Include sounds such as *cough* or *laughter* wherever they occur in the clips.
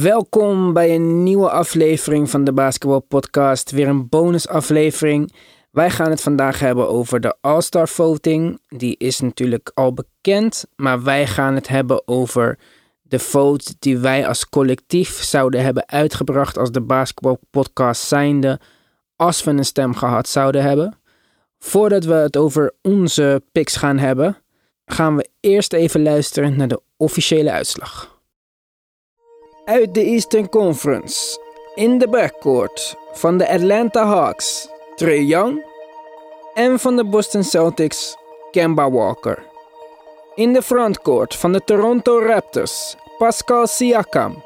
Welkom bij een nieuwe aflevering van de Basketball Podcast. Weer een bonusaflevering. Wij gaan het vandaag hebben over de All-Star Voting. Die is natuurlijk al bekend, maar wij gaan het hebben over de vote die wij als collectief zouden hebben uitgebracht als de Basketball Podcast zijnde, als we een stem gehad zouden hebben. Voordat we het over onze picks gaan hebben, gaan we eerst even luisteren naar de officiële uitslag. Uit de Eastern Conference, in de backcourt van de Atlanta Hawks, Trey Young. En van de Boston Celtics, Kemba Walker. In de frontcourt van de Toronto Raptors, Pascal Siakam.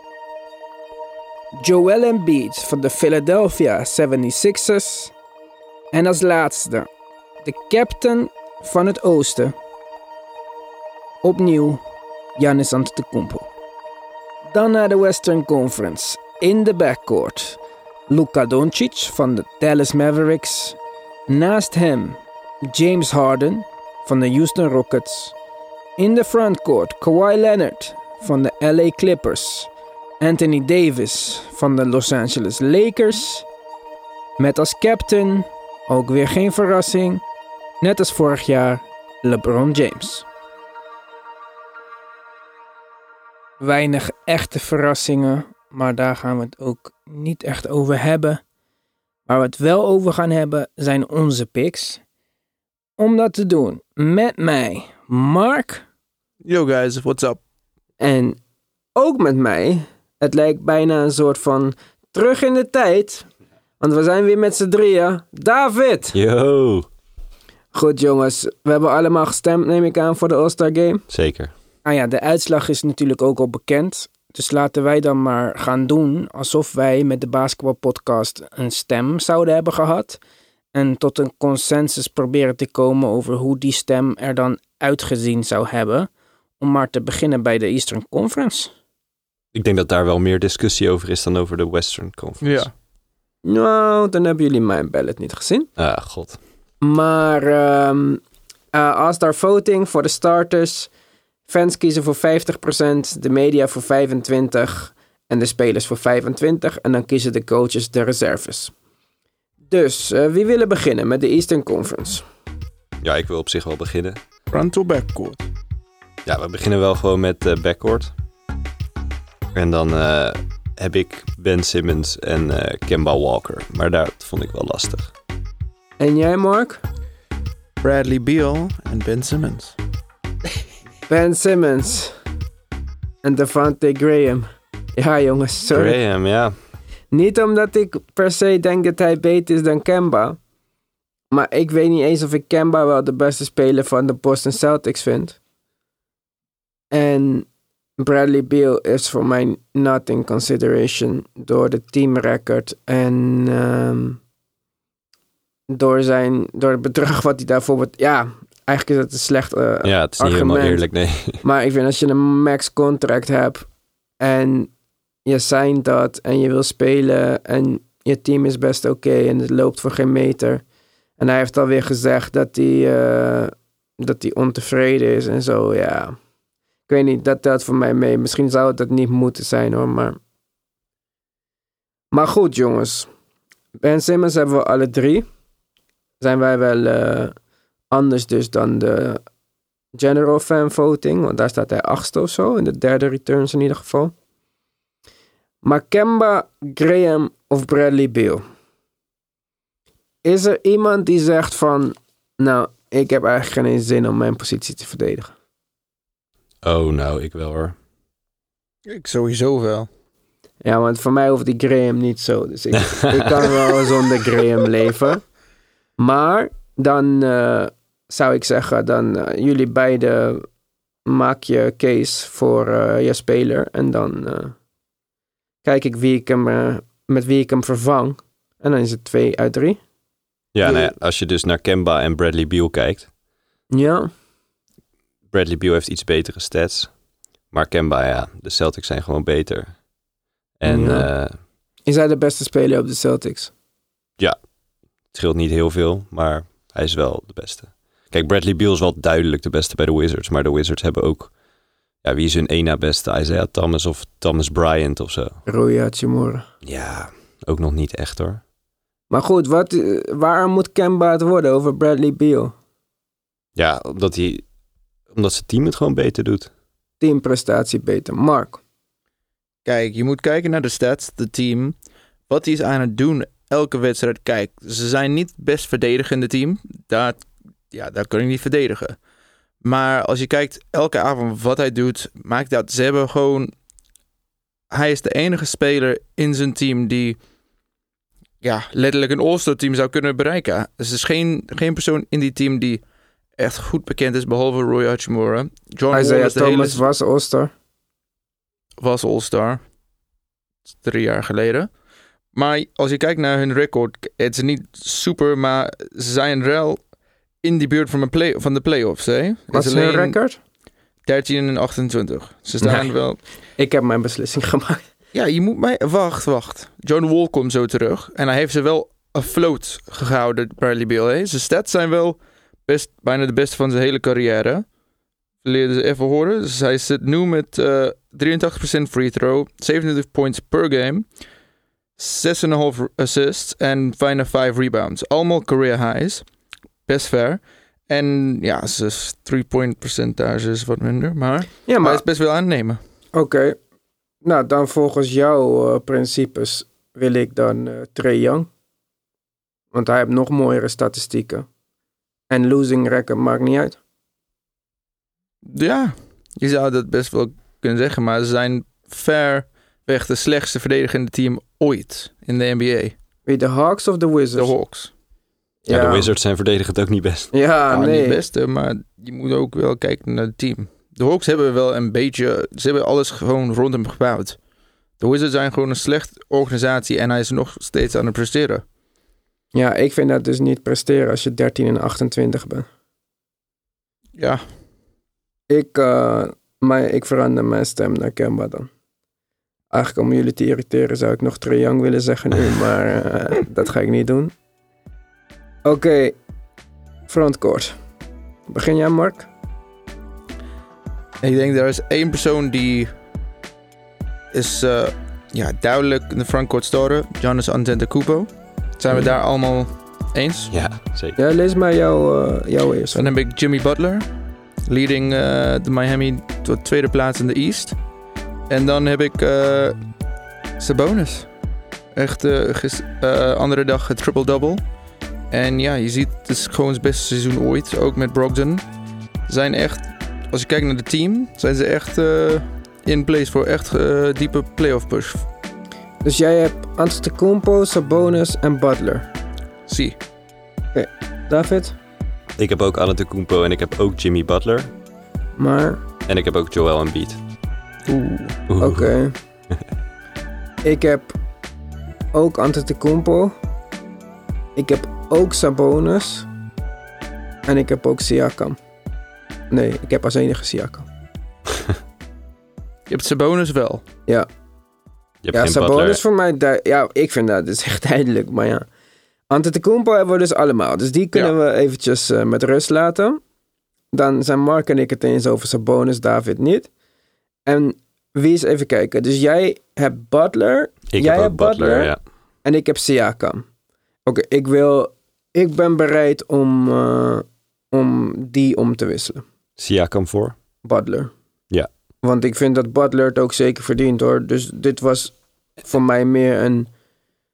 Joel Embiid van de Philadelphia 76ers. En als laatste, de captain van het oosten. Opnieuw, Giannis Antetokounmpo. Dan naar de Western Conference. In de backcourt. Luka Doncic van de Dallas Mavericks. Naast hem James Harden van de Houston Rockets. In de frontcourt Kawhi Leonard van de LA Clippers. Anthony Davis van de Los Angeles Lakers. Met als captain, ook weer geen verrassing, net als vorig jaar, LeBron James. Weinig echte verrassingen, maar daar gaan we het ook niet echt over hebben. Waar we het wel over gaan hebben zijn onze picks. Om dat te doen met mij, Mark. Yo guys, what's up? En ook met mij. Het lijkt bijna een soort van terug in de tijd. Want we zijn weer met z'n drieën. David! Yo, Goed jongens, we hebben allemaal gestemd neem ik aan voor de All-Star Game. zeker. Ah ja, de uitslag is natuurlijk ook al bekend. Dus laten wij dan maar gaan doen alsof wij met de basketbalpodcast een stem zouden hebben gehad. En tot een consensus proberen te komen over hoe die stem er dan uitgezien zou hebben. Om maar te beginnen bij de Eastern Conference. Ik denk dat daar wel meer discussie over is dan over de Western Conference. Ja. Nou, dan hebben jullie mijn ballot niet gezien. Ah, god. Maar ehm eh, All-Star Voting voor de starters. Fans kiezen voor 50%, de media voor 25% en de spelers voor 25%. En dan kiezen de coaches de reserves. Dus, eh, wie willen beginnen met de Eastern Conference? Ja, ik wil op zich wel beginnen. Front to backcourt. Ja, we beginnen wel gewoon met eh backcourt. En dan eh, heb ik Ben Simmons en eh, Kemba Walker. Maar dat vond ik wel lastig. En jij, Mark? Bradley Beal en Ben Simmons. Ben Simmons. En Devante Graham. Ja, jongens, sorry. Graham, ja. Niet omdat ik per se denk dat hij beter is dan Kemba. Maar ik weet niet eens of ik Kemba wel de beste speler van de Boston Celtics vind. En Bradley Beal is voor mij not in consideration door de teamrecord en ehm, door, zijn, door het bedrag wat hij daarvoor... Ja, eigenlijk is het een slecht eh, Ja, het is niet helemaal eerlijk, nee. *laughs* Maar ik vind als je een max contract hebt en je zijn dat en je wil spelen en je team is best oké en het loopt voor geen meter. En hij heeft alweer gezegd dat hij, eh, dat hij ontevreden is en zo, ja. Ik weet niet, dat telt voor mij mee. Misschien zou het dat niet moeten zijn hoor, maar... Maar goed jongens. Ben Simmons hebben we alle drie. Zijn wij wel eh, anders dus dan de general fan voting, want daar staat hij achtste of zo, in de derde returns in ieder geval. Maar Kemba, Graham of Bradley Beal? Is er iemand die zegt van, nou, ik heb eigenlijk geen zin om mijn positie te verdedigen? Oh, nou, ik wel hoor. Ik sowieso wel. Ja, want voor mij hoeft die Graham niet zo, dus ik, ik kan *laughs* wel zonder Graham leven. Maar dan eh, zou ik zeggen, dan eh, jullie beiden maak je case voor eh, je speler. En dan kijk ik wie ik hem, met wie ik hem vervang. En dan is het twee uit drie. Ja, nou ja, als je dus naar Kemba en Bradley Beal kijkt. Ja, Bradley Beal heeft iets betere stats. Maar Kemba, ja, de Celtics zijn gewoon beter. En Ja. is hij de beste speler op de Celtics? het scheelt niet heel veel, maar hij is wel de beste. Kijk, Bradley Beal is wel duidelijk de beste bij de Wizards. Maar de Wizards hebben ook Ja, wie is hun één na beste? Isaiah Thomas of Thomas Bryant of zo? Rui Hachimura. Ja, ook nog niet echt hoor. Maar goed, wat, eh, waar moet Kemba het worden over Bradley Beal? Ja, omdat, hij, omdat zijn team het gewoon beter doet. Teamprestatie beter. Mark. Kijk, je moet kijken naar de stats, de team. Wat hij is aan het doen elke wedstrijd. Kijk, ze zijn niet het best verdedigende team. Dat, ja, dat kun je niet verdedigen. Maar als je kijkt elke avond wat hij doet, maakt dat ze hebben gewoon. Hij is de enige speler in zijn team die ja, letterlijk een All-Star team zou kunnen bereiken. Dus er is geen, geen persoon in die team die echt goed bekend is, behalve Roy Hachimura. John Isaiah Thomas was All-Star. was All-Star. Drie jaar geleden. Maar als je kijkt naar hun record, het is niet super, maar ze zijn wel in die buurt van, een play, van de playoffs. Hè? Wat is alleen hun record? 13 en 28. Ze staan Nee. wel. Ik heb mijn beslissing gemaakt. Ja, je moet mij. Wacht, wacht. John Wall komt zo terug. En hij heeft ze wel afloat gehouden, Bradley Beal. Hè? Zijn stats zijn wel best, bijna de beste van zijn hele carrière. Leerden ze even horen. Dus hij zit nu met eh 83% free throw, 27 points per game, 6,5 assists en bijna 5 rebounds. Allemaal career highs. Best fair. En ja, zijn three-point percentage is wat minder, maar, Ja, maar hij is best wel aan het nemen. oké. Nou, dan volgens jouw eh, principes wil ik dan eh Trey Young. Want hij heeft nog mooiere statistieken. En losing record maakt niet uit. Ja, je zou dat best wel kunnen zeggen, maar ze zijn ver weg de slechtste verdedigende team ooit in de NBA. Wie, de Hawks of de De Wizards? Hawks. Ja, de Wizards zijn verdedigend ook niet best. Ja, nee. Niet beste, maar je moet ook wel kijken naar het team. De Hawks hebben wel een beetje, ze hebben alles gewoon rond hem gebouwd. De Wizards zijn gewoon een slechte organisatie en hij is nog steeds aan het presteren. Ja, ik vind dat dus niet presteren als je 13 en 28 bent. Ja, Ik, eh, maar ik verander mijn stem naar Kemba dan. Eigenlijk om jullie te irriteren zou ik nog Trae Young willen zeggen nu, *laughs* maar eh, dat ga ik niet doen. Oké, frontcourt. Begin jij, Mark? ik denk er is één persoon die is eh, ja, duidelijk in de frontcourt starter. Giannis Antetokounmpo. Zijn we daar allemaal eens? Ja, zeker. Ja, lees maar jouw, eh, jouw eerst. Dan heb ik Jimmy Butler, leading de Miami tot tweede plaats in de East. En dan heb ik eh Sabonis. Echt eh, gis- eh, andere dag een triple-double. En ja, je ziet, het is gewoon het beste seizoen ooit. Ook met Brogdon. Ze zijn echt, als je kijkt naar het team, zijn ze echt eh, in place voor echt diepe playoff push. Dus jij hebt Antetokounmpo, Sabonis en Butler. Zie. David? Ik heb ook Antetokounmpo en ik heb ook Jimmy Butler. Maar, En ik heb ook Joel Embiid. Oeh. Oeh. oké. *laughs* ik heb ook Antetokounmpo. Ik heb ook Sabonis. En ik heb ook Siakam. Nee, ik heb als enige Siakam. *laughs* Je hebt Sabonis wel. Ja, Je hebt ja geen Sabonis Butler. voor mij... Ja, ik vind dat is echt *laughs* duidelijk. Maar ja, Antetokounmpo hebben we dus allemaal. Dus die kunnen we eventjes eh, met rust laten. Dan zijn Mark en ik het eens over Sabonis, David niet. En wie is even kijken. Dus jij hebt Butler Ik Jij heb ook hebt Butler, Butler? ja. en ik heb Siakam. Oké, ik wil... Ik ben bereid om, eh, om die om te wisselen. Siakam voor. Butler. Ja. Want ik vind dat Butler het ook zeker verdient hoor. Dus dit was voor mij meer een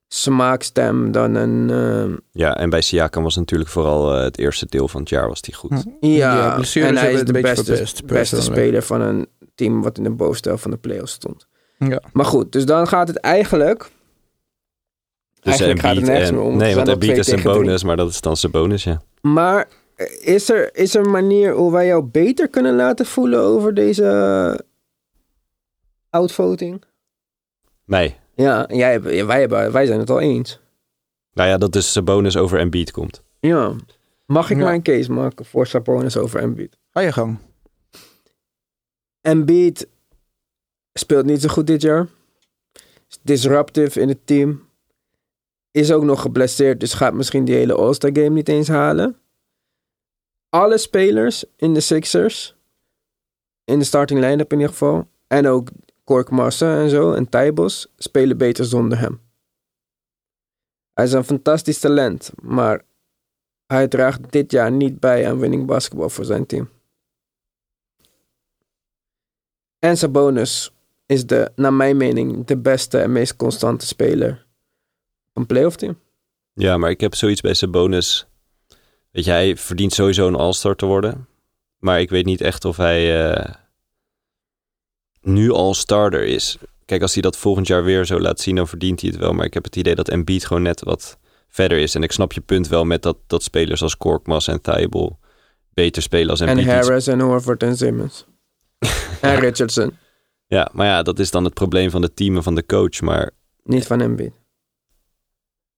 smaakstem dan een... eh, Ja, en bij Siakam was natuurlijk vooral eh, het eerste deel van het jaar was hij goed. Hm. ja, en hij is de beste, beste speler van een team wat in de bovenste van de playoffs stond. Ja. Maar goed, dus dan gaat het eigenlijk... Dus Eigenlijk gaat het nergens en, meer om. Nee, want Embiid is een drie. bonus, maar dat is dan zijn bonus, ja. Maar eh, is er, is er een manier hoe wij jou beter kunnen laten voelen over deze eh, outvoting? Nee. Ja, jij, wij, hebben, wij zijn het al eens. Nou ja, dat dus bonus over Embiid komt. Ja. Mag ik Ja. mijn case maken voor Sabonis over Embiid? Ga je gang. Embiid speelt niet zo goed dit jaar. Is in het team. Is ook nog geblesseerd, dus gaat misschien die hele All-Star game niet eens halen. Alle spelers in de Sixers, in de starting line-up in ieder geval. En ook Korkmassa en zo en Tijbos spelen beter zonder hem. Hij is een fantastisch talent, maar hij draagt dit jaar niet bij aan winning basketbal voor zijn team. En Sabonis is de, naar mijn mening, de beste en meest constante speler van playoff team. Ja, maar ik heb zoiets bij Sabonis. Weet je, hij verdient sowieso een All-Star te worden. Maar ik weet niet echt of hij eh, nu al starter is. Kijk, als hij dat volgend jaar weer zo laat zien, dan verdient hij het wel. Maar ik heb het idee dat Embiid gewoon net wat verder is. En ik snap je punt wel met dat, dat spelers als Korkmaz en Thibault beter spelen als En Embiid. Harris en Horford en Simmons. *laughs* en Richardson. Ja, maar ja, dat is dan het probleem van het team en van de coach. Maar Niet van Embiid.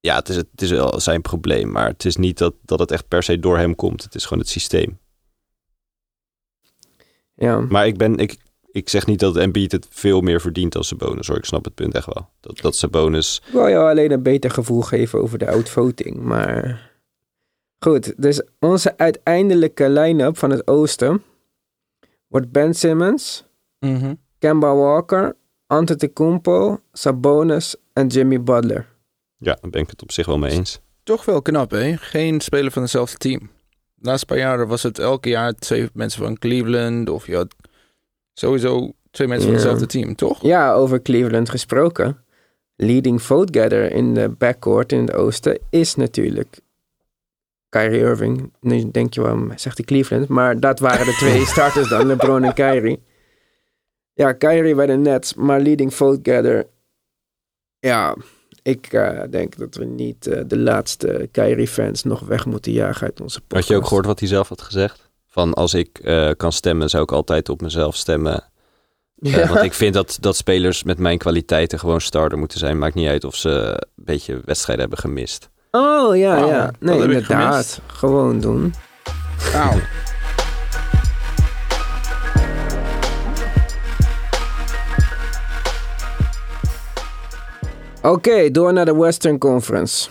ja, het is, het is wel zijn probleem. Maar het is niet dat, dat het echt per se door hem komt. Het is gewoon het systeem. Ja. Maar ik, ben, ik, ik zeg niet dat Embiid het veel meer verdient dan Sabonis. Hoor. Ik snap het punt echt wel. Dat, dat Sabonis... Ik wil jou alleen een beter gevoel geven over de outvoting. Maar goed, dus onze uiteindelijke line-up van het oosten wordt Ben Simmons, Mhm. Kemba Walker, Antetokounmpo, Sabonis en Jimmy Butler. Ja, daar ben ik het op zich wel mee eens. Toch wel knap, hè? Geen speler van hetzelfde team. De laatste paar jaren was het elke jaar twee mensen van Cleveland. Of je had sowieso twee mensen van hetzelfde team, toch? Ja, over Cleveland gesproken. Leading vote getter in de backcourt in het oosten is natuurlijk Kyrie Irving. Nu denk je waarom zegt hij Cleveland, maar dat waren de twee *laughs* starters dan, LeBron en Kyrie. Ja, Kyrie bij de Nets, maar leading vote getter. Ja, ik eh, denk dat we niet eh, de laatste Kyrie-fans nog weg moeten jagen uit onze podcast. Had je ook gehoord wat hij zelf had gezegd? Van als ik eh, kan stemmen, zou ik altijd op mezelf stemmen. Ja. want ik vind dat, dat spelers met mijn kwaliteiten gewoon starter moeten zijn. Maakt niet uit of ze een beetje wedstrijden hebben gemist. Oh ja, ja. dat Nee, heb ik inderdaad. Gewoon doen. Auw. Oké, door naar de Western Conference.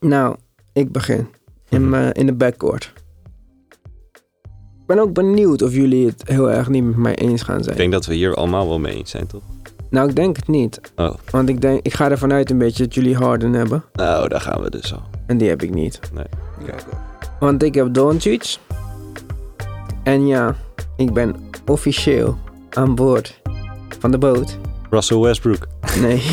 Nou, ik begin. In, mijn- in de backcourt. Ik ben ook benieuwd of jullie het heel erg niet met mij eens gaan zijn. Ik denk dat we hier allemaal wel mee eens zijn, toch? Nou, ik denk het niet. Oh, Want ik, denk, ik ga ervan uit een beetje dat jullie Harden hebben. nou, daar gaan we dus al. En die heb ik niet. Kijk. Want ik heb Doncic. En ja, ik ben officieel aan boord van de boot. Russell Westbrook. Nee. *laughs*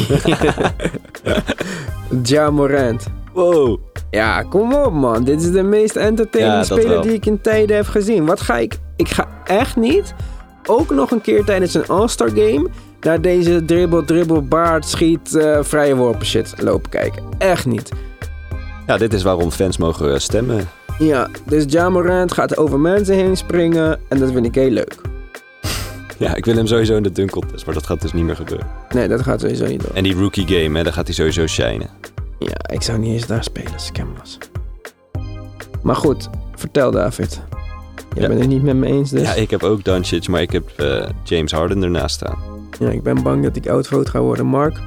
ja Morant. Wow. Ja, kom op man. Dit is de meest entertainend Ja, dat speler die ik in tijden heb gezien. Wat ga ik... Ik ga echt niet ook nog een keer tijdens een All-Star game... naar deze dribbel, dribbel, baard, schiet, eh, vrije worpen shit lopen kijken. Echt niet. Ja, dit is waarom fans mogen eh, stemmen. Ja, dus Ja Morant gaat over mensen heen springen... en dat vind ik heel leuk. *laughs* Ja, ik wil hem sowieso in de dunk contest, maar dat gaat dus niet meer gebeuren. Nee, dat gaat sowieso niet door. En die rookie game, hè, daar gaat hij sowieso shinen. Ja, ik zou niet eens daar spelen als ik hem was. Maar goed, vertel David. Je Ja. bent het niet met me eens dus. Ja, ik heb ook Doncic, maar ik heb eh, James Harden ernaast staan. Ja, ik ben bang dat ik outvote ga worden. Mark?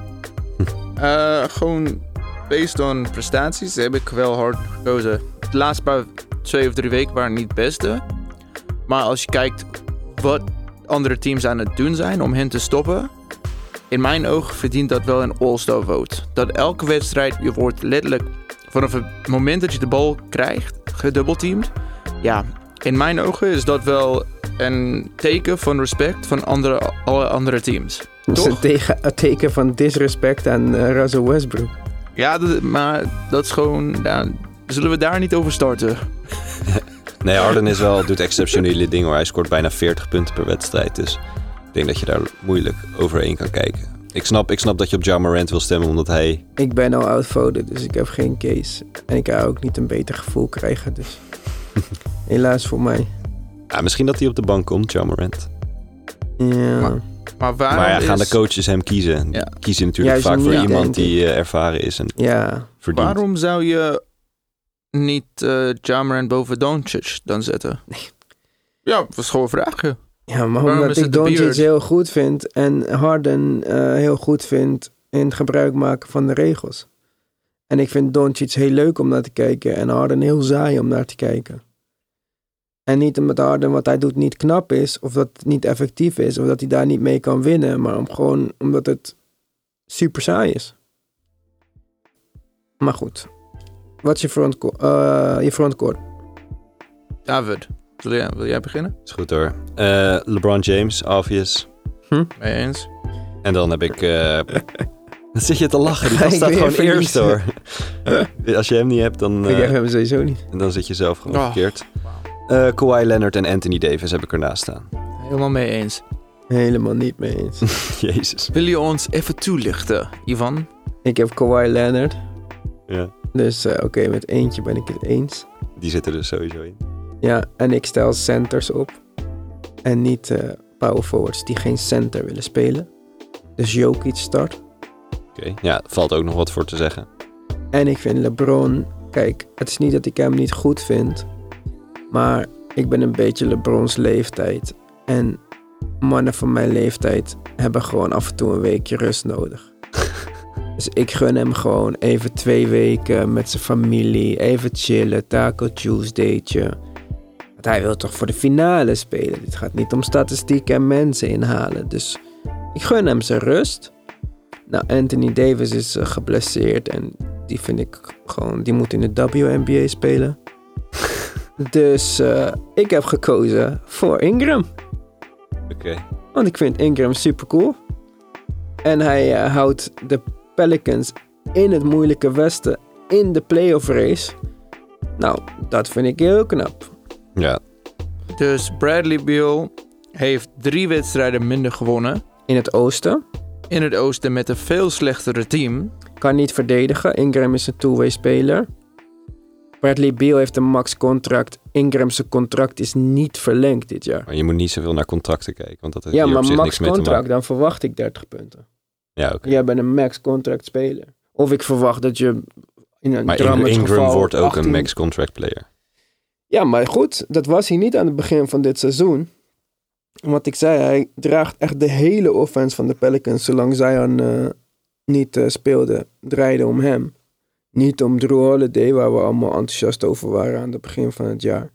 Eh, gewoon based on prestaties heb ik wel hard gekozen. De laatste paar twee of drie weken waren niet het beste. Maar als je kijkt wat andere teams aan het doen zijn om hen te stoppen. In mijn ogen verdient dat wel een all-star vote. Dat elke wedstrijd, je wordt letterlijk vanaf het moment dat je de bal krijgt, gedubbelteamd. Ja, in mijn ogen is dat wel een teken van respect van andere, alle andere teams. Dat is een, teken van disrespect aan eh, Russell Westbrook. Ja, dat- maar dat is gewoon. Ja, zullen we daar niet over starten? *laughs* Nee, Harden is wel, doet exceptionele dingen hoor. Hij scoort bijna 40 punten per wedstrijd. Dus ik denk dat je daar moeilijk overheen kan kijken. Ik snap, ik snap dat je op Ja Morant wil stemmen, omdat hij... Ik ben al outvoted, dus ik heb geen case. En ik ga ook niet een beter gevoel krijgen, dus... *laughs* Helaas voor mij. Ja, misschien dat hij op de bank komt, Ja Morant. Ja. Maar- Maar waarom Maar ja, gaan de is, coaches hem kiezen? Ja. Kiezen natuurlijk Juist vaak voor niet, iemand die eh, ervaren is en ja. verdient. waarom zou je niet eh Jamarant boven Doncic dan zetten? Ja, dat was gewoon een vraag. ja. Ja, maar Waarom omdat is ik Doncic heel goed vind en Harden eh, heel goed vind in het gebruik maken van de regels. En ik vind Doncic heel leuk om naar te kijken en Harden heel saai om naar te kijken. En niet omdat Harden wat hij doet niet knap is, of dat het niet effectief is, of dat hij daar niet mee kan winnen, maar om gewoon omdat het super saai is. Maar goed. Wat is je frontcourt? eh je frontcourt? David, wil jij, wil jij beginnen? Is goed hoor. Eh, LeBron James, obvious. Mee eens? En dan heb ik... eh *laughs* dan zit je te lachen. Die gast staat gewoon eerst hoor. *laughs* Als je hem niet hebt, dan, ik heb hem sowieso niet. dan zit je zelf gewoon Oh. verkeerd. Eh Kawhi Leonard en Anthony Davis heb ik ernaast staan. Helemaal mee eens. Helemaal niet mee eens. *laughs* Jezus. Wil je ons even toelichten, Ivan? ik heb Kawhi Leonard. Ja. Dus eh, oké, met eentje ben ik het eens. Die zitten er sowieso in. Ja, en ik stel centers op. En niet eh, power forwards die geen center willen spelen. Dus Jokic start. Oké, ja, valt ook nog wat voor te zeggen. En ik vind LeBron... Kijk, het is niet dat ik hem niet goed vind. Maar ik ben een beetje LeBrons leeftijd. En mannen van mijn leeftijd hebben gewoon af en toe een weekje rust nodig. *laughs* Dus ik gun hem gewoon even twee weken met zijn familie. Even chillen, Taco Tuesdaytje. Want hij wil toch voor de finale spelen. Dit gaat niet om statistieken en mensen inhalen. Dus ik gun hem zijn rust. Nou, Anthony Davis is eh, geblesseerd en die vind ik gewoon, die moet in de WNBA spelen. Dus eh, ik heb gekozen voor Ingram. Oké. Want ik vind Ingram super cool. En hij eh, houdt de Pelicans in het moeilijke westen in de playoff race. Nou, dat vind ik heel knap. Ja, Dus Bradley Beal heeft drie wedstrijden minder gewonnen. In het oosten In het oosten met een veel slechtere team. kan niet verdedigen. Ingram is een two-way speler. Bradley Beal heeft een max contract. Ingram's contract is niet verlengd dit jaar. maar je moet niet zoveel naar contracten kijken. Want dat heeft Ja, maar zich max niks mee te contract, maken. dan verwacht ik 30 punten. Ja, oké. Jij bent een max contract speler. Of ik verwacht dat je in een Maar Ingram geval wordt ook 18 een max contract player. Ja, maar goed, dat was hij niet aan het begin van dit seizoen. Wat ik zei, hij draagt echt de hele offense van de Pelicans, zolang Zion eh, niet eh, speelde, draaide om hem. Niet om Drew Holiday, waar we allemaal enthousiast over waren aan het begin van het jaar.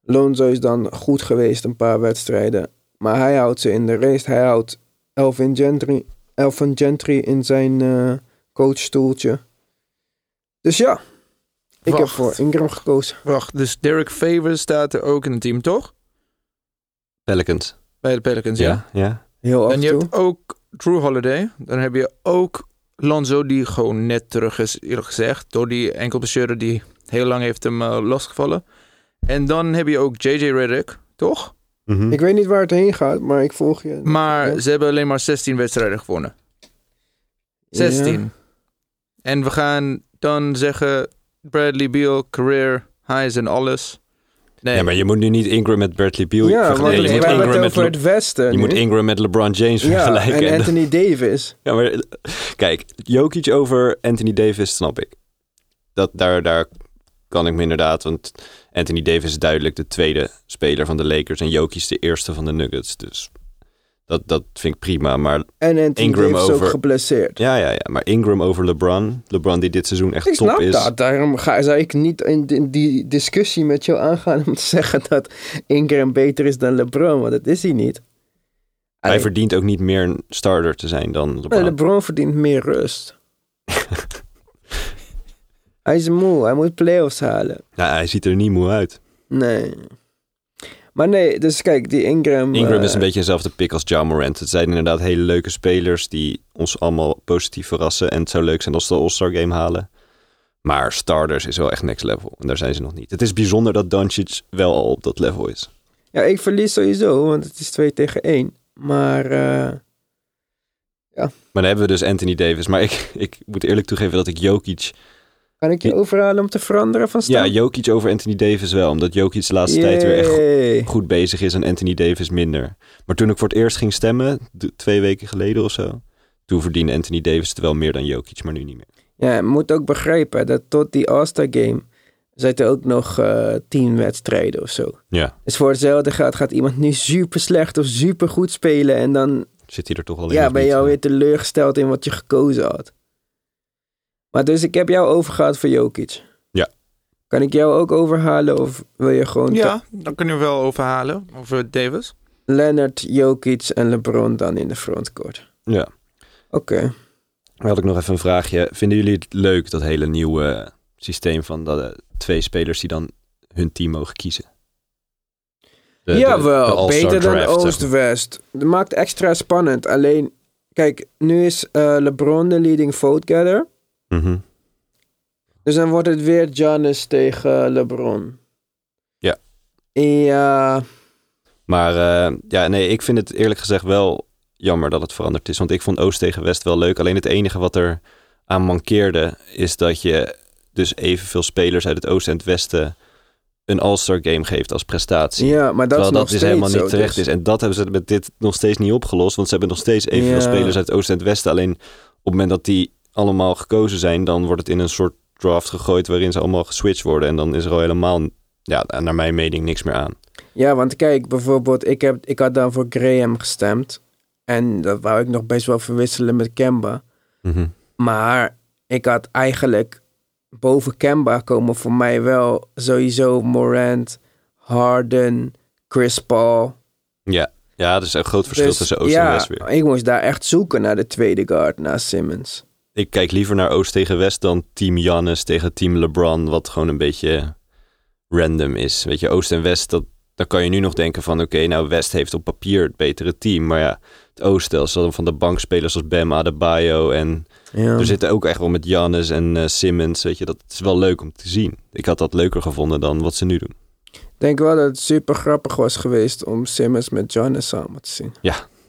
Lonzo is dan goed geweest een paar wedstrijden, maar hij houdt ze in de race. Hij houdt Elvin Gentry, Elvin Gentry in zijn eh coachstoeltje. Dus ja, ik heb voor Ingram gekozen. Wacht, dus Derek Favors staat er ook in het team, toch? Pelicans. Bij de Pelicans, ja. Ja, ja. Heel af En en je toe. hebt ook Drew Holiday. Dan heb je ook Lonzo, die gewoon net terug is, eerlijk gezegd. Door die enkelblessure die heel lang heeft hem uh, losgevallen. En dan heb je ook JJ Redick, toch? Mhm. Ik weet niet waar het heen gaat, maar ik volg je. Maar Ja. ze hebben alleen maar 16 wedstrijden gewonnen. 16. En we gaan dan zeggen Bradley Beal, career, highs en alles. Nee, Ja, maar je moet nu niet Ingram met Bradley Beal Ja, vergelijken. je moet Ingram het met, Le- het Westen je moet. Ingram met LeBron James Ja, vergelijken. en En- Anthony *laughs* Davis. Ja, maar kijk, Jokic over Anthony Davis snap ik. Dat, daar, daar kan ik me inderdaad, want Anthony Davis is duidelijk de tweede speler van de Lakers en Jokic de eerste van de Nuggets. Dus dat, dat vind ik prima. Maar En Anthony Ingram Davis is ook over- geblesseerd. ja, ja, ja. Maar Ingram over LeBron. LeBron die dit seizoen echt Ik top snap is. dat. Daarom ga, zou ik niet in die, discussie met jou aangaan om te *laughs* zeggen dat Ingram beter is dan LeBron, want dat is hij niet. Hij verdient ook niet meer een starter te zijn dan LeBron. LeBron verdient meer rust. *laughs* hij is moe, hij moet playoffs halen. Ja, hij ziet er niet moe uit. Nee. Maar nee, dus kijk, die Ingram... Ingram eh, is een beetje dezelfde pick als Ja Morant. Het zijn inderdaad hele leuke spelers die ons allemaal positief verrassen. En het zou leuk zijn als ze de All-Star Game halen. Maar starters is wel echt next level. En daar zijn ze nog niet. Het is bijzonder dat Doncic wel al op dat level is. Ja, ik verlies sowieso, want het is 2 tegen 1. Maar eh, Maar dan hebben we dus Anthony Davis. Maar ik, ik moet eerlijk toegeven dat ik Jokic... kan ik je Ja. overhalen om te veranderen van Ja, stand? Jokic over Anthony Davis wel. Omdat Jokic de laatste tijd weer echt goed bezig is en Anthony Davis minder. Maar toen ik voor het eerst ging stemmen, twee weken geleden of zo... Toen verdiende Anthony Davis het wel meer dan Jokic, maar nu niet meer. Ja, je moet ook begrijpen dat tot die All-Star Game zitten ook nog eh tien wedstrijden of zo. Ja, Dus voor hetzelfde gaat, gaat iemand nu super slecht of super goed spelen. En dan zit hij er toch al in. ja, ben je alweer teleurgesteld in wat je gekozen had. Maar dus ik heb jou overgehaald voor Jokic. Ja. Kan ik jou ook overhalen of wil je gewoon Ja, dan kunnen we wel overhalen over Davis. Leonard, Jokic en LeBron dan in de frontcourt? Ja. Oké. Dan had ik nog even een vraagje. Vinden jullie het leuk, dat hele nieuwe systeem van dat, eh, twee spelers die dan hun team mogen kiezen? De- de- de Jawel, beter dan draft, zeg maar. Oost-West. Dat maakt extra spannend. Alleen, kijk, nu is eh, LeBron de leading vote getter. Mhm. Dus dan wordt het weer Giannis tegen LeBron. Ja. Ja, Maar eh, ja, nee, ik vind het eerlijk gezegd wel jammer dat het veranderd is. Want ik vond Oost tegen West wel leuk. Alleen het enige wat er aan mankeerde is dat je dus evenveel spelers uit het Oosten en het Westen een All-Star game geeft als prestatie. ja maar dat Terwijl is dat dus helemaal niet zo, terecht dus. is. En dat hebben ze met dit nog steeds niet opgelost. Want ze hebben nog steeds evenveel Ja. spelers uit het Oosten en het Westen. Alleen op het moment dat die allemaal gekozen zijn, dan wordt het in een soort draft gegooid waarin ze allemaal geswitcht worden. En dan is er al helemaal, ja, naar mijn mening, niks meer aan. Ja, want kijk, bijvoorbeeld, ik, heb, ik had dan voor Graham gestemd. En dat wou ik nog best wel verwisselen met Kemba. Mhm. Maar ik had eigenlijk boven Kemba komen voor mij wel sowieso Morant, Harden, Chris Paul. Ja. ja, er is een groot verschil Dus tussen Oost ja, en West weer. ik moest daar echt zoeken naar de tweede guard, naast Simmons. Ik kijk liever naar Oost tegen West dan team Giannis tegen team LeBron, wat gewoon een beetje random is. Weet je, Oost en West, dat, dan kan je nu nog denken van oké, nou West heeft op papier het betere team. Maar ja, het Oosten, als dan van de bankspelers als Bam Adebayo en Ja. er zitten ook echt wel met Giannis en eh, Simmons, weet je, dat is wel leuk om te zien. Ik had dat leuker gevonden dan wat ze nu doen. Ik denk wel dat het super grappig was geweest om Simmons met Giannis samen te zien.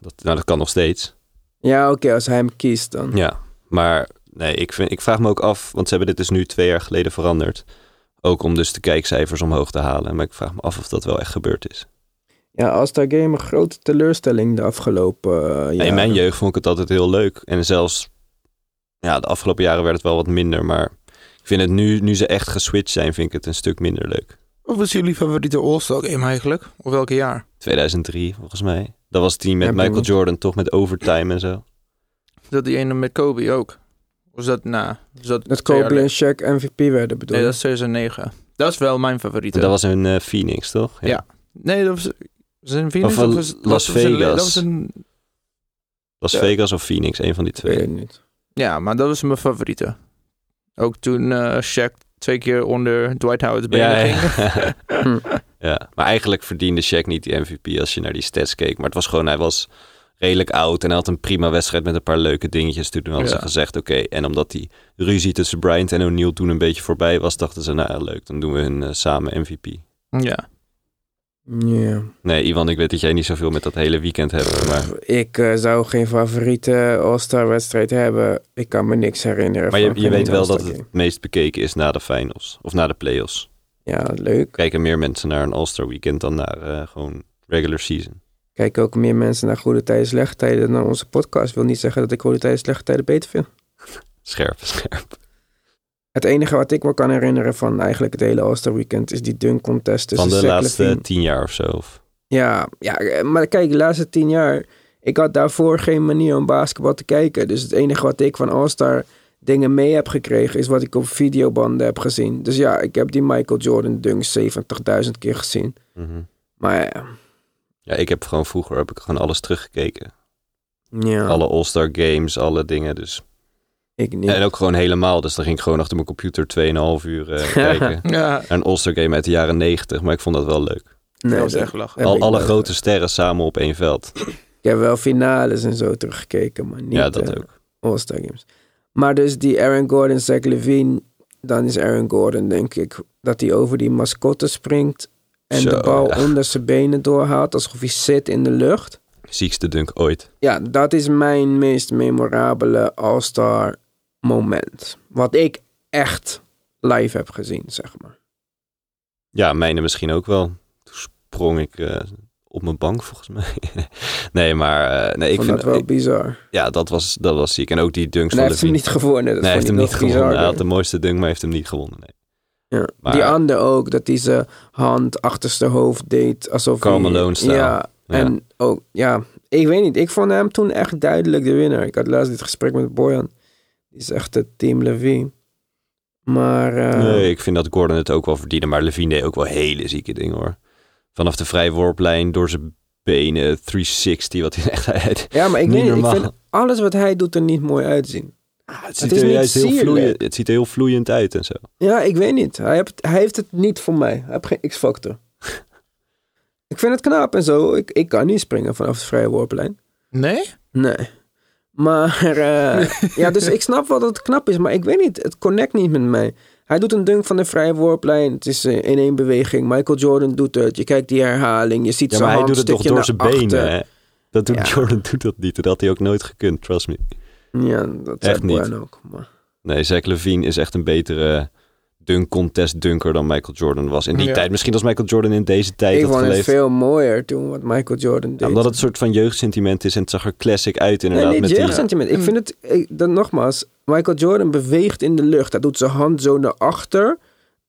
Dat, nou, dat kan nog steeds. Ja, oké, als hij hem kiest dan. Ja, maar nee, ik, vind, ik vraag me ook af, want ze hebben dit dus nu twee jaar geleden veranderd. Ook om dus de kijkcijfers omhoog te halen. Maar ik vraag me af of dat wel echt gebeurd is. Ja, All-Star Game een grote teleurstelling de afgelopen uh, Ja, jaren. in mijn jeugd vond ik het altijd heel leuk. En zelfs ja, de afgelopen jaren werd het wel wat minder. Maar ik vind het nu, nu ze echt geswitcht zijn, vind ik het een stuk minder leuk. Wat was jullie favoriete All-Star game eigenlijk? Of welke jaar? 2003 volgens mij. Dat was het team met Michael? Jordan, toch met overtime en zo. Dat die ene met Kobe ook? Was dat na? Was dat Kobe en? Shaq MVP werden bedoeld. Nee, dat is 2009. Dat is wel mijn favoriete. Dat was in eh, Phoenix, toch? Ja. Nee, dat was... Was het in Phoenix? Of, was, Las was het Vegas. Dat was een... Las Ja. Vegas of Phoenix, een van die Ik weet twee. het niet. Ja, maar dat was mijn favoriete. Ook toen eh Shaq twee keer onder Dwight Howard's benen Ja, ging. ja. *laughs* *laughs* Ja, maar eigenlijk verdiende Shaq niet die MVP als je naar die stats keek. Maar het was gewoon, hij was redelijk oud en hij had een prima wedstrijd met een paar leuke dingetjes. Toen hadden ze gezegd, oké, en omdat die ruzie tussen Bryant en O'Neal toen een beetje voorbij was, dachten ze, nou leuk, dan doen we hun eh, samen MVP. ja. Ja. Nee, Ivan, ik weet dat jij niet zoveel met dat hele weekend hebt, maar, Ik eh, zou geen favoriete All-Star wedstrijd hebben. Ik kan me niks herinneren. maar je, van je geen weet wel dat het het meest bekeken is na de finals of na de playoffs. Ja, leuk. Kijken meer mensen naar een All-Star weekend dan naar eh, gewoon regular season. Kijken ook meer mensen naar goede tijden, slechte tijden dan onze podcast. Wil niet zeggen dat ik goede tijden, slechte tijden beter vind. *laughs* Scherp, scherp. Het enige wat ik me kan herinneren van eigenlijk het hele All-Star weekend is die dunk contest tussen Van de Zach laatste Levine- tien jaar of zo. Of... Ja, ja, maar kijk, de laatste tien jaar... Ik had daarvoor geen manier om basketbal te kijken. Dus het enige wat ik van All-Star dingen mee heb gekregen... is wat ik op videobanden heb gezien. Dus ja, ik heb die Michael Jordan dunk 70.000 keer gezien. Mhm. Maar ja, Ja, ik heb gewoon vroeger heb ik gewoon alles teruggekeken. ja Alle All-Star games, alle dingen. Dus. ik niet. En ook gewoon helemaal. Dus dan ging ik gewoon achter mijn computer 2,5 uur eh, *laughs* kijken. Ja, een All-Star game uit de jaren 90. Maar ik vond dat wel leuk. nee, dat was echt lachen. Al, alle grote sterren samen op één veld. Ik heb wel finales en zo teruggekeken, maar niet ja, dat eh, ook. All-Star games. Maar dus die Aaron Gordon, Zach Levine... dan is Aaron Gordon, denk ik... dat hij over die mascotte springt... en Zo, de bal ja. onder zijn benen doorhaalt... alsof hij zit in de lucht. Ziekste dunk ooit. Ja, dat is mijn meest memorabele All-Star moment. Wat ik echt live heb gezien, zeg maar. Ja, mijne misschien ook wel. Toen sprong ik eh, op mijn bank volgens mij. *laughs* nee, maar eh, nee, Ik vond vind dat wel bizar. ja, dat was, dat was ziek. En ook die dunks En hij heeft hem niet gewonnen. Dat Nee, hij heeft hem niet gewonnen. Hij had de mooiste dunk, maar hij heeft hem niet gewonnen. Nee. Ja. Maar- Die ander ook, dat hij zijn hand achter zijn hoofd deed. Alsof hij... Ja, Ja. en ook, ja, ik weet niet. Ik vond hem toen echt duidelijk de winnaar. Ik had laatst dit gesprek met Boyan. Die is echt het team Levine. Maar eh, Nee, ik vind dat Gordon het ook wel verdiende. Maar Levine deed ook wel hele zieke dingen hoor. Vanaf de vrijworplijn, door zijn benen, 360, wat hij echt ja, maar ik weet niet, ik vind alles wat hij doet er niet mooi uitzien. Het, ziet er juist heel vloeiend- het ziet er heel vloeiend uit en zo. Ja, ik weet niet. Hij heeft, hij heeft het niet voor mij. Hij heeft geen X-factor. *laughs* ik vind het knap en zo. Ik, ik kan niet springen vanaf de vrije worplijn. Nee? Nee. Maar eh, *laughs* ja, dus ik snap wel dat het knap is, maar ik weet niet, het connect niet met mij. Hij doet een dunk van de vrije worplijn. Het is eh, in één beweging. Michael Jordan doet het. Je kijkt die herhaling. Je ziet Ja, zijn maar hij hand doet het toch door zijn achter. benen. Hè? Dat doet Ja. Jordan doet dat niet. Dat had hij ook nooit gekund, trust me. Ja, dat Echt niet. Ook. Maar... Nee, Zach Levine is echt een betere dunk contest dunker dan Michael Jordan was in die Ja. tijd. Misschien als Michael Jordan in deze tijd Ik had het geleefd. veel mooier toen wat Michael Jordan deed. Ja, omdat het een soort van jeugdsentiment is en het zag er classic uit inderdaad. Nee, met die, jeugdsentiment. Ik vind het, ik, dan nogmaals, Michael Jordan beweegt in de lucht. Hij doet zijn hand zo naar achter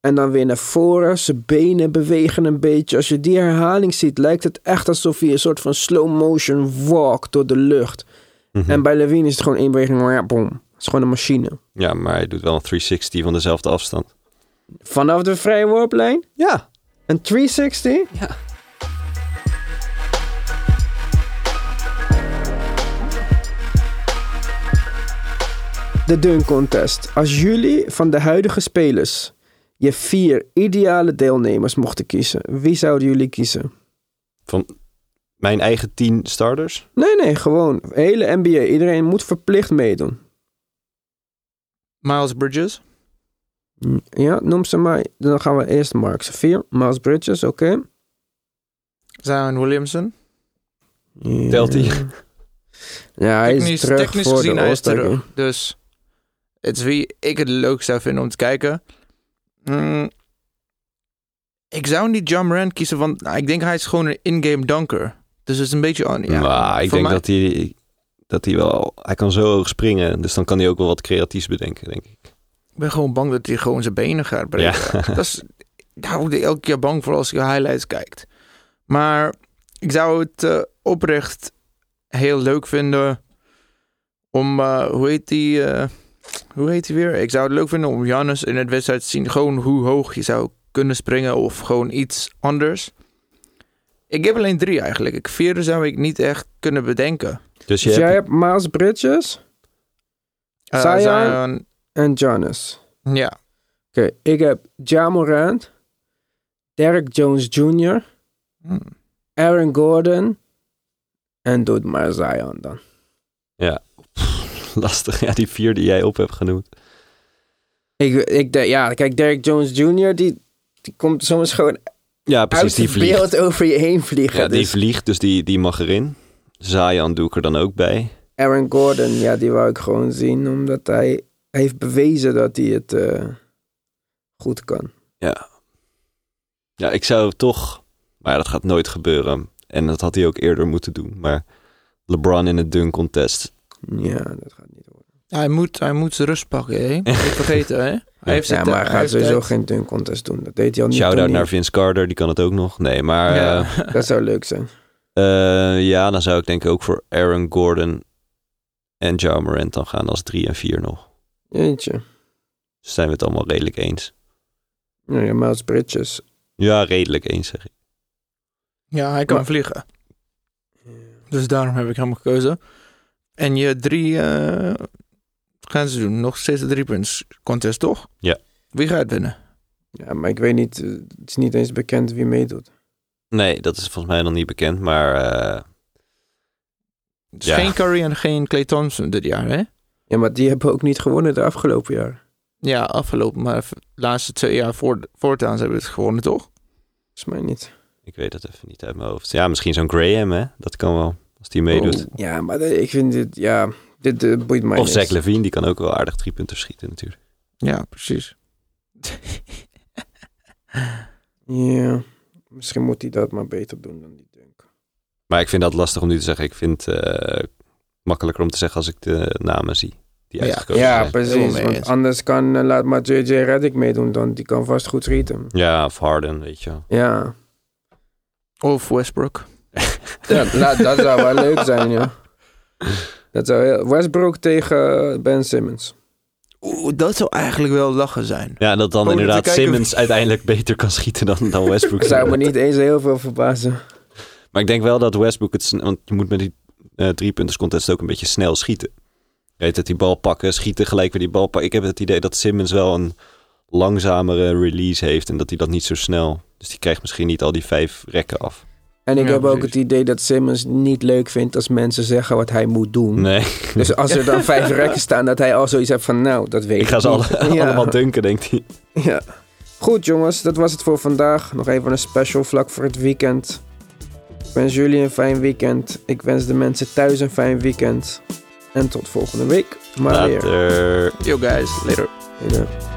en dan weer naar voren. Zijn benen bewegen een beetje. Als je die herhaling ziet, lijkt het echt alsof hij een soort van slow motion walk door de lucht. Mhm. En bij Levine is het gewoon één beweging, ja, boom. Het is gewoon een machine. Ja, maar hij doet wel een 360 van dezelfde afstand. Vanaf de vrije worplijn, Ja. een 360. Ja. De dunk contest. Als jullie van de huidige spelers je vier ideale deelnemers mochten kiezen, wie zouden jullie kiezen? Van mijn eigen 10 starters. Nee, nee, gewoon. Hele NBA. Iedereen moet verplicht meedoen. Miles Bridges. Ja, noem ze maar. Dan gaan we eerst Mark vier. Miles Bridges, oké. Zion Williamson. Ja. Telt hij? Ja, hij is Technisch, terug technisch voor gezien de hij is terug. Dus het is wie ik het leuk zou vinden om te kijken. Mm, ik zou niet John Morant kiezen, want nou, ik denk hij is gewoon een in-game dunker. Dus het is een beetje... on- Ja, maar ik denk mij- dat hij, dat hij wel... Hij kan zo hoog springen, dus dan kan hij ook wel wat creatiefs bedenken, denk ik. Ik ben gewoon bang dat hij gewoon zijn benen gaat breken. Ja. *laughs* Dat is, daar word ik elke keer bang voor als je highlights kijkt. Maar ik zou het eh, oprecht heel leuk vinden om, eh, hoe heet die, eh, hoe heet die weer? Ik zou het leuk vinden om Janus in het wedstrijd te zien, gewoon hoe hoog je zou kunnen springen of gewoon iets anders. Ik heb alleen drie eigenlijk. Ik vierde zou ik niet echt kunnen bedenken. Dus je Dus jij hebt... Miles Bridges Eh, Zion? Zion, en Giannis. ja. Oké, ik heb Ja Morant, Derek Jones Jr., Hm. Aaron Gordon en doe het maar Zion dan. *laughs* Lastig, ja, die vier die jij op hebt genoemd. Ik, ik, de- ja, kijk, Derek Jones Jr., die, die komt soms gewoon Ja, precies, uit die het vliegt. beeld over je heen vliegen. Ja, die Dus vliegt, dus die, die mag erin. Zion doe ik er dan ook bij. Aaron Gordon, ja, die wou ik gewoon zien, omdat hij heeft bewezen dat hij het eh, goed kan. Ja. Ja, ik zou toch... Maar ja, dat gaat nooit gebeuren. En dat had hij ook eerder moeten doen. Maar LeBron in het dunk contest. Ja, dat gaat niet worden. Hij moet, hij moet zijn rust pakken, hè? Niet vergeten, hè? *laughs* Hij heeft Ja, het, maar hij gaat sowieso het- geen dunk contest doen. Dat deed hij al niet. Shout-out naar Vince Carter, die kan het ook nog. Nee, maar... Ja. eh, *laughs* Dat zou leuk zijn. eh, ja, dan zou ik denk ik ook voor Aaron Gordon en Ja Morant dan gaan als drie en vier nog. Eentje. Dus zijn we het allemaal redelijk eens. Ja, ja, Miles Bridges. Ja, redelijk eens zeg ik. Ja, hij kan Maar- vliegen. Dus daarom heb ik hem gekozen. En je drie eh, gaan ze doen. Nog steeds de drie punts contest, toch? Ja. Wie gaat winnen? Ja, maar ik weet niet, eh, het is niet eens bekend wie meedoet. Nee, dat is volgens mij nog niet bekend, maar... eh, Dus Ja. geen Curry en geen Clay Thompson dit jaar, hè? Ja, maar die hebben ook niet gewonnen de afgelopen jaar. Ja, afgelopen, maar de laatste twee jaar voor, voortaan hebben we het gewonnen, toch? Volgens mij niet. ik weet het even niet uit mijn hoofd. Ja, misschien zo'n Graham, hè? Dat kan wel, als die meedoet. Oh. Ja, maar de- ik vind dit, ja, dit eh, boeit mij of. Zach Levine, die kan ook wel aardig drie punten schieten natuurlijk. Ja, precies. *laughs* Ja, misschien moet hij dat maar beter doen dan die dunk. Maar ik vind dat lastig om nu te zeggen. Ik vind het eh, makkelijker om te zeggen als ik de namen zie. Die Ja. uitgekozen Ja, zijn. precies. Want eens. anders kan, eh, laat maar JJ Reddick meedoen, dan die kan vast goed schieten. Ja, of Harden, weet je wel. Ja, Of Westbrook. ja dat zou wel leuk zijn, ja. *laughs* Dat zou heel, Westbrook tegen Ben Simmons. Oeh, dat zou eigenlijk wel lachen zijn. Ja, dat dan om inderdaad Simmons uiteindelijk beter kan schieten dan, dan Westbrook. *laughs* Zou me niet eens heel veel verbazen. Maar ik denk wel dat Westbrook het... Want je moet met die eh driepunters contest ook een beetje snel schieten. Je weet dat die bal pakken, schieten, gelijk weer die bal pakken. Ik heb het idee dat Simmons wel een langzamere release heeft en dat hij dat niet zo snel... Dus die krijgt misschien niet al die vijf rekken af. En ik Ja, heb ook het idee dat Simmons niet leuk vindt als mensen zeggen wat hij moet doen. Nee, Dus als er dan *laughs* vijf rekken staan, dat hij al zoiets heeft van, nou, dat weet ik ik ga ze niet. alle, Ja. allemaal dunken, denkt hij. Ja. Goed jongens, dat was het voor vandaag. Nog even een special vlak voor het weekend. Ik wens jullie een fijn weekend. Ik wens de mensen thuis een fijn weekend. En tot volgende week. Maar weer. Later. Yo guys, later.